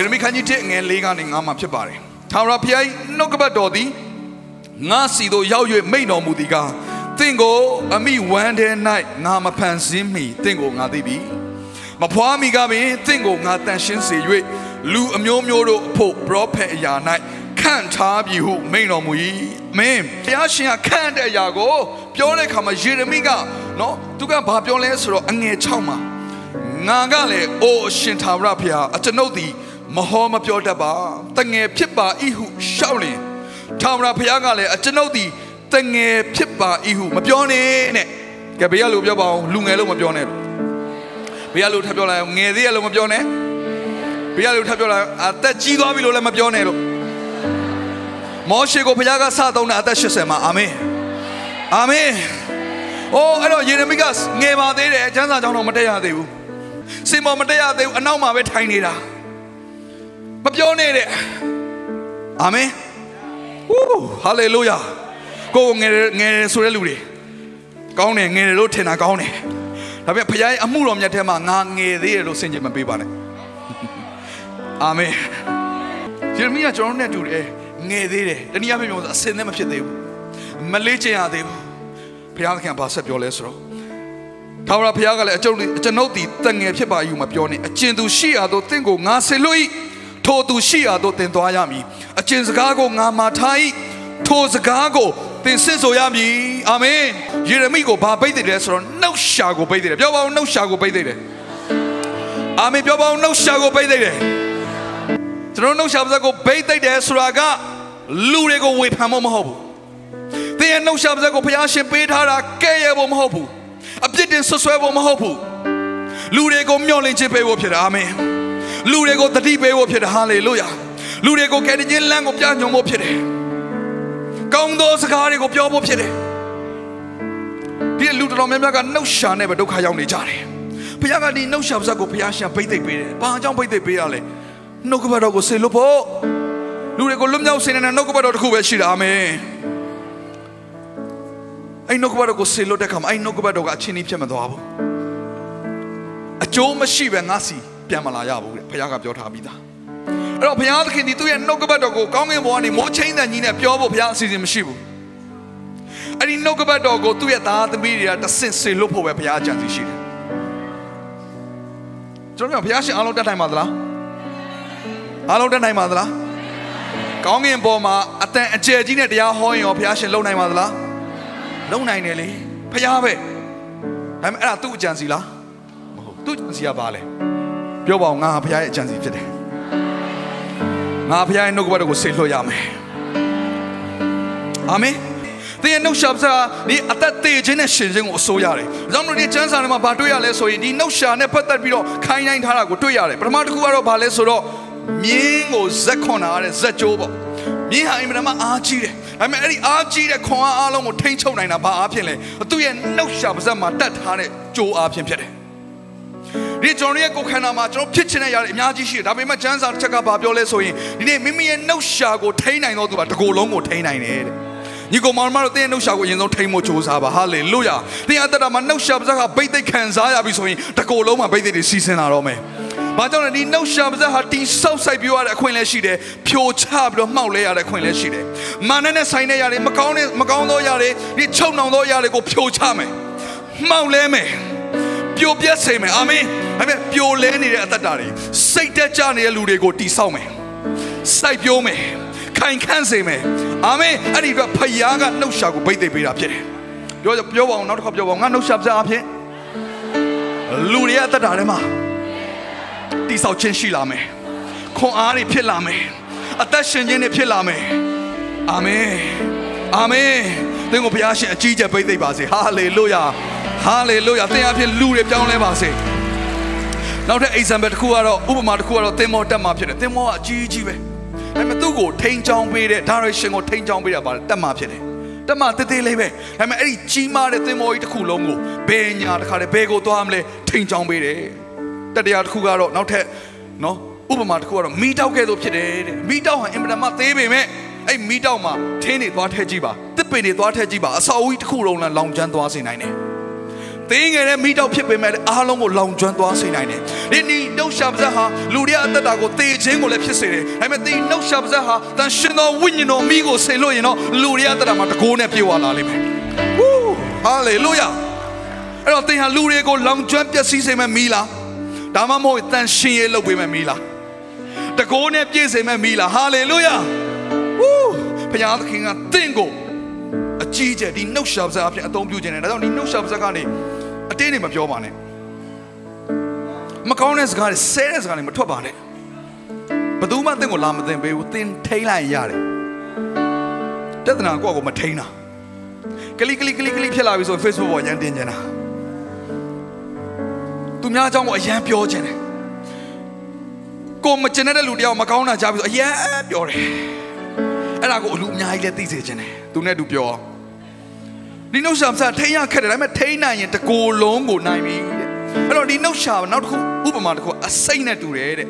ယေရမိခန်းကြီး1ငယ်၄ကနေ9မှာဖြစ်ပါတယ်။ထာဝရဘုရား၏နှုတ်ကပတ်တော်သည်ငါစီတို့ရောက်၍မိန်တော်မူသည်ကားတင့်ကိုအမိဝမ်းထဲ၌ငါမဖန်ဆင်းမီတင့်ကိုငါသိပြီ။မဖွားမီကပင်တင့်ကိုငါတန်ရှင်းစေ၍လူအမျိုးမျိုးတို့အဖို့ပရောဖက်အရာ၌ခန့်ထားပြီဟုမိန်တော်မူ၏။မင်းဘုရားရှင်ကခန့်တဲ့အရာကို ပြောတဲ့အခါမှာယေရမိကနော်သူကဘာပြောလဲဆိုတော့အငယ်6မှာငါကလည်းအိုအရှင်သာဝရဖျားအကျွန်ုပ်သည် မဟောမပြောတတ်ပါတငယ်ဖြစ်ပါ၏ဟုရှောက်လင်သာဝရဖျားကလည်းအကျွန်ုပ်သည်တငယ်ဖြစ်ပါ၏ဟုမပြောနဲ့နဲ့ကဲဘေးကလူပြောပါအောင်လူငယ်လို့မပြောနဲ့လို့ဘေးကလူထပ်ပြောလိုက်အောင်ငယ်သေးရလို့မပြောနဲ့ဘေးကလူထပ်ပြောလိုက်အောင်အသက်ကြီးသွားပြီလို့လည်းမပြောနဲ့လို့မောရှေကိုဖျားကစသုံးတာအသက်80မှာအာမင်အာမင်အိုးအဲ့တော့ယေရမိကငယ်ပါသေးတယ်ကျမ်းစာကြောင့်တော့မတက်ရသေးဘူးစင်ပေါ်မတက်ရသေးဘူးအနောက်မှာပဲထိုင်နေတာ မပြောနဲ့တဲ့အာမင်ဝူးဟာလေလုယာကိုယ်ငယ်ငယ်ဆိုတဲ့လူတွေကောင်းတယ်ငယ်တယ်လို့ထင်တာကောင်းတယ်ဒါပေမဲ့ဖခင်အမှုတော်မြတ်ထဲမှာငါငယ်သေးတယ်လို့ဆင်ခြင်မပေးပါနဲ့အာမင်ယေရမိကကျွန်တော်နဲ့တူတယ်ငယ်သေးတယ်တနည်းအားဖြင့်ပြောဆိုအစင်နဲ့မဖြစ်သေးဘူးမလေးချင်ရသေးဘူးဘုရားသခင်ဘာဆက်ပြောလဲဆိုတော့ထာဝရဘုရားကလည်းအကျုပ်အကျွန်ုပ်သည်တငယ်ဖြစ်ပါယူမပြောနဲ့အကျဉ်သူရှိရာသို့တင့်ကိုငါဆေလွတ်၏ ထိုသူရှိရာသို့တင်သွားရမည်အကျဉ်စကားကိုငါမာထား၏ထိုစကားကိုသင်စစ်ဆိုရမည်အာမင်ယေရမိကိုဘာပိတ်တယ်လဲဆိုတော့နှုတ်ရှာကိုပိတ်တယ်ပြောပါဦးနှုတ်ရှာကိုပိတ်တယ်အာမင်ပြောပါဦးနှုတ်ရှာကိုပိတ်တယ်ကျွန်တော်နှုတ်ရှာပါးစပ်ကိုပိတ်တယ်ဆိုတာကလူတွေကိုဝေဖန်ဖို့မဟုတ်ဘူးသင်ရဲ့နှုတ်ရှာပါးစပ်ကိုဘုရားရှင်ပေးထားတာကဲ့ရဲ့ဖို့မဟုတ်ဘူးအပြစ်တင်ဆွဆွဲဖို့မဟုတ်ဘူးလူတွေကိုမျှော်လင့်ခြင်းပေးဖို့ဖြစ်တယ်အာမင် လူတွေကိုတတိပေးဖို့ဖြစ်တယ်ဟာလေလုယာလူတွေကိုကယ်တင်ခြင်းလမ်းကိုပြညွှန်ဖို့ဖြစ်တယ်ကောင်းသောစကားတွေကိုပြောဖို့ဖြစ်တယ်ဒီလူတော်များများကနှုတ်ရှာနဲ့ပဲဒုက္ခရောက်နေကြတယ်ဘုရားကဒီနှုတ်ရှာပါစက်ကိုဘုရားရှင်ဗိသိက်ပေးတယ်ဘာကြောင့်ဗိသိက်ပေးရလဲနှုတ်ကပတ်တော်ကိုဆေလွတ်ဖို့လူတွေကိုလွတ်မြောက်စေတဲ့နှုတ်ကပတ်တော်တစ်ခုပဲရှိတာအာမင်အဲ့နှုတ်ကပတ်တော်ကိုဆေလွတ်တဲ့ခါမှာအဲ့နှုတ်ကပတ်တော်ကအချင်းကြီးဖြစ်မသွားဘူးအကျိုးမရှိပဲငါစီ ပြန်မလာရဘူးတဲ့ဘုရားကပြောထားပြီးသားအဲ့တော့ဘုရားသခင်ဒီသူ့ရဲ့နှုတ်ကပတ်တော်ကိုကောင်းကင်ဘဝကနေမိုးချင်းတဲ့ညီနဲ့ပြောဖို့ဘုရားအစီအစဉ်မရှိဘူးအဲ့ဒီနှုတ်ကပတ်တော်ကိုသူ့ရဲ့သားသမီးတွေကတဆင့်ဆေလွတ်ဖို့ပဲဘုရားအကြံစီရှိတယ်ကျွန်တော်တို့ဘုရားရှင်အားလုံးတတ်နိုင်ပါသလားအားလုံးတတ်နိုင်ပါသလားကောင်းကင်ဘဝမှာအတန်အကျယ်ကြီးနဲ့တရားဟောရင်ရောဘုရားရှင်လုံနိုင်ပါသလားလုံနိုင်တယ်လေဖျားပဲဒါပေမဲ့အဲ့ဒါသူ့အကြံစီလားမဟုတ်သူ့အကြံစီကဘာလဲ ပြောပါအောင်ငါဖျားရဲ့အကြံစီဖြစ်တယ်ငါဖျားရဲ့နှုတ်ကပတ်တော်ကိုဆေလွှတ်ရမယ်အာမင်သင်ရဲ့နှုတ်ရှာပစာဒီအသက်သေးခြင်းနဲ့ရှင်ခြင်းကိုအစိုးရတယ်။ဒါကြောင့်မို့ဒီကျမ်းစာထဲမှာဘာတွေ့ရလဲဆိုရင်ဒီနှုတ်ရှာနဲ့ပတ်သက်ပြီးတော့ခိုင်းနိုင်ထားတာကိုတွေ့ရတယ်။ပထမတစ်ခုကတော့ဘာလဲဆိုတော့မြင်းကိုဇက်ခွန်တာတဲ့ဇက်ကြိုးပေါ့။မြင်းဟာအင်မတန်မှအားကြီးတယ်။ဒါပေမဲ့အဲ့ဒီအားကြီးတဲ့ခွန်အားအားလုံးကိုထိန်းချုပ်နိုင်တာဘာအားဖြင့်လဲ။သူ့ရဲ့နှုတ်ရှာပါစက်မှာတတ်ထားတဲ့ကြိုးအားဖြင့်ဖြစ်တယ်။ ဒီကျွန်တော်ရဲ့ကိုယ်ခန္ဓာမှာကျွန်တော်ဖြစ်ချင်တဲ့ຢာတွေအများကြီးရှိတယ်ဒါပေမဲ့ကျမ်းစာတစ်ချက်ကဘာပြောလဲဆိုရင်ဒီနေ့မိမိရဲ့နှုတ်ရှာကိုထိန်းနိုင်တော့သူကတကိုယ်လုံးကိုထိန်းနိုင်တယ်တဲ့ညီကောင်မောင်မတို့တင်းရဲ့နှုတ်ရှာကိုအရင်ဆုံးထိန်းဖို့ကြိုးစားပါဟာလေလုယာတင်းအသက်တာမှာနှုတ်ရှာပါးစပ်ကဗိတ်သိက်ခံစားရပြီဆိုရင်တကိုယ်လုံးမှာဗိတ်သိက်တွေစီးဆင်းလာတော့မယ်ဘာကြောင့်လဲဒီနှုတ်ရှာပါးစပ်ဟာတီဆောက်ဆိုင်ပြရတဲ့အခွင့်လည်းရှိတယ်ဖြိုချပြီးတော့မှောက်လဲရတဲ့အခွင့်လည်းရှိတယ်မာနနဲ့ဆိုင်တဲ့ຢာတွေမကောင်းတဲ့မကောင်းသောຢာတွေဒီချုပ်နှောင်သောຢာတွေကိုဖြိုချမယ်မှောက်လဲမယ် ပြိုပြက်စေမယ်အာမင် ဒါပေမဲ့ပြိုလဲနေတဲ့အသက်တာတွေစိတ်တက်ကြနေတဲ့လူတွေကိုတီဆောက်မယ်စိုက်ပြိုးမယ်ခိုင်ခန့်စေမယ်အာမင်အဲ့ဒီအတွက်ဖယားကနှုတ်ရှာကိုဗိတ်သိပ်ပေးတာဖြစ်တယ်ပြောပြောပါအောင်နောက်တစ်ခါပြောပါအောင်ငါနှုတ်ရှာပြအဖြစ်လူတွေရဲ့အသက်တာထဲမှာတီဆောက်ခြင်းရှိလာမယ်ခွန်အားတွေဖြစ်လာမယ်အသက်ရှင်ခြင်းတွေဖြစ်လာမယ်အာမင်အာမင်သင်ကိုဘုရားရှင်အကြီးကျယ်ပိတ်သိပ်ပါစေဟာလေလုယာဟာလေလုယာသင်အဖြစ်လူတွေပြောင်းလဲပါစေ နောက်ထပ် example တစ်ခုကတော့ဥပမာတစ်ခုကတော့သင်္ဘောတက်မှာဖြစ်တယ်သင်္ဘောကအကြီးကြီးပဲဒါပေမဲ့သူ့ကိုထိန်းချောင်းပေးတဲ့ direction ကိုထိန်းချောင်းပေးတာပါတက်မှာဖြစ်တယ်တက်မှာတေးသေးလေးပဲဒါပေမဲ့အဲ့ဒီကြီးမားတဲ့သင်္ဘောကြီးတစ်ခုလုံးကိုဘယ်ညာတစ်ခါတည်းဘယ်ကိုသွားမလဲထိန်းချောင်းပေးတယ်တတရားတစ်ခုကတော့နောက်ထပ်နော်ဥပမာတစ်ခုကတော့မီတောက်ကဲ့သို့ဖြစ်တယ်တဲ့မီတောက်ဟာအင်မတန်မှသေးပေမဲ့အဲ့မီတောက်မှာထင်းတွေသွားထည့်ကြည့်ပါတစ်ပင်တွေသွားထည့်ကြည့်ပါအစာအုပ်ကြီးတစ်ခုလုံးလည်းလောင်ကျွမ်းသွားစေနိုင်တယ် သေးငယ်တဲ့မိတောက်ဖြစ်ပေမဲ့အားလုံးကိုလောင်ကျွမ်းသွားစေနိုင်တယ်။ဒီနီနှုတ်ရှာပါဇက်ဟာလူတွေအသက်တာကိုသေခြင်းကိုလည်းဖြစ်စေတယ်။ဒါပေမဲ့ဒီနှုတ်ရှာပါဇက်ဟာတန်ရှင်သောဝိညာဉ်တော်မိကိုဆင်လို့ရင်တော့လူတွေအသက်တာမှာတကိုးနဲ့ပြေဝလာလိမ့်မယ်။ဝူးဟာလေလုယာ။အဲ့တော့သင်ဟာလူတွေကိုလောင်ကျွမ်းပျက်စီးစေမဲ့မိလား။ဒါမှမဟုတ်တန်ရှင်ရေးလုပ်ပေးမဲ့မိလား။တကိုးနဲ့ပြည့်စေမဲ့မိလား။ဟာလေလုယာ။ဝူးဘုရားသခင်ကသင်ကိုအကြီးကျယ်ဒီနှုတ်ရှာပါဇက်အဖြစ်အသုံးပြုခြင်းနဲ့ဒါကြောင့်ဒီနှုတ်ရှာပါဇက်ကနေ အတင်းနေမပြောပါနဲ့မကောင်းတဲ့စကားတွေဆဲတဲ့စကားတွေမထွက်ပါနဲ့ဘယ်သူမှတင့်ကိုလာမသိပေးဘူးသင်ထိန်းလိုက်ရတယ်ပြဿနာကိုယ့်ကိုမထိန်းတာကလိကလိကလိကလိဖြစ်လာပြီဆိုရင် Facebook ပေါ်ရန်တင်နေတာသူများအကြောင်းကိုအရန်ပြောခြင်းတယ်ကိုမကျင်တဲ့လူတယောက်မကောင်းတာကြားပြီးဆိုအရန်ပြောတယ်အဲ့ဒါကိုအလူအများကြီးလည်းသိစေခြင်းတယ်သူနဲ့သူပြော ဒီနှုတ်ရှာမစထိန်းရခက်တယ်ဒါပေမဲ့ထိန်းနိုင်ရင်တကိုယ်လုံးကိုနိုင်ပြီတဲ့အဲ့တော့ဒီနှုတ်ရှာနောက်တစ်ခုဥပမာတစ်ခုအစိတ်နဲ့တူတယ်တဲ့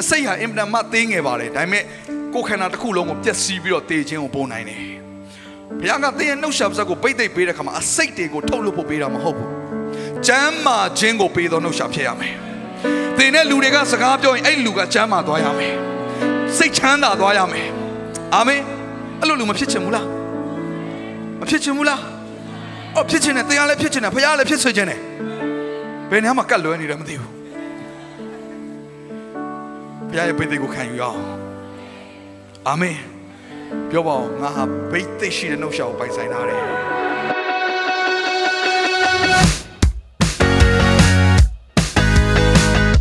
အစိတ်ဟာအင်မတန်မှသေးငယ်ပါတယ်ဒါပေမဲ့ကိုယ်ခန္ဓာတစ်ခုလုံးကိုပျက်စီးပြီးတော့တေခြင်းကိုပုံနိုင်တယ်ဘုရားကသင်ရဲ့နှုတ်ရှာပါးကိုပိတ်သိပ်ပေးတဲ့ခါမှာအစိတ်တွေကိုထုတ်လုပ်ဖို့ပေးတာမဟုတ်ဘူးကျမ်းမာခြင်းကိုပေးသောနှုတ်ရှာဖြစ်ရမယ်သင်နဲ့လူတွေကစကားပြောရင်အဲ့လူကကျမ်းမာသွားရမယ်စိတ်ချမ်းသာသွားရမယ်အာမင်အဲ့လိုလူမဖြစ်ချင်ဘူးလားမဖြစ်ချင်ဘူးလား အော်ဖြစ်ချင်တယ်တရားလည်းဖြစ်ချင်တယ်ဖခင်လည်းဖြစ်ဆွေချင်တယ်ဘယ်နေရာမှာကတ်လွဲနေတယ်မသိဘူးဘုရားရဲ့ပိတ်သိက်ကိုခံယူရအောင်အာမင်ပြောပါဦးငါဟာပိတ်သိက်ရှိတဲ့နှုတ်ရှာကိုပိုင်ဆိုင်ထားတယ်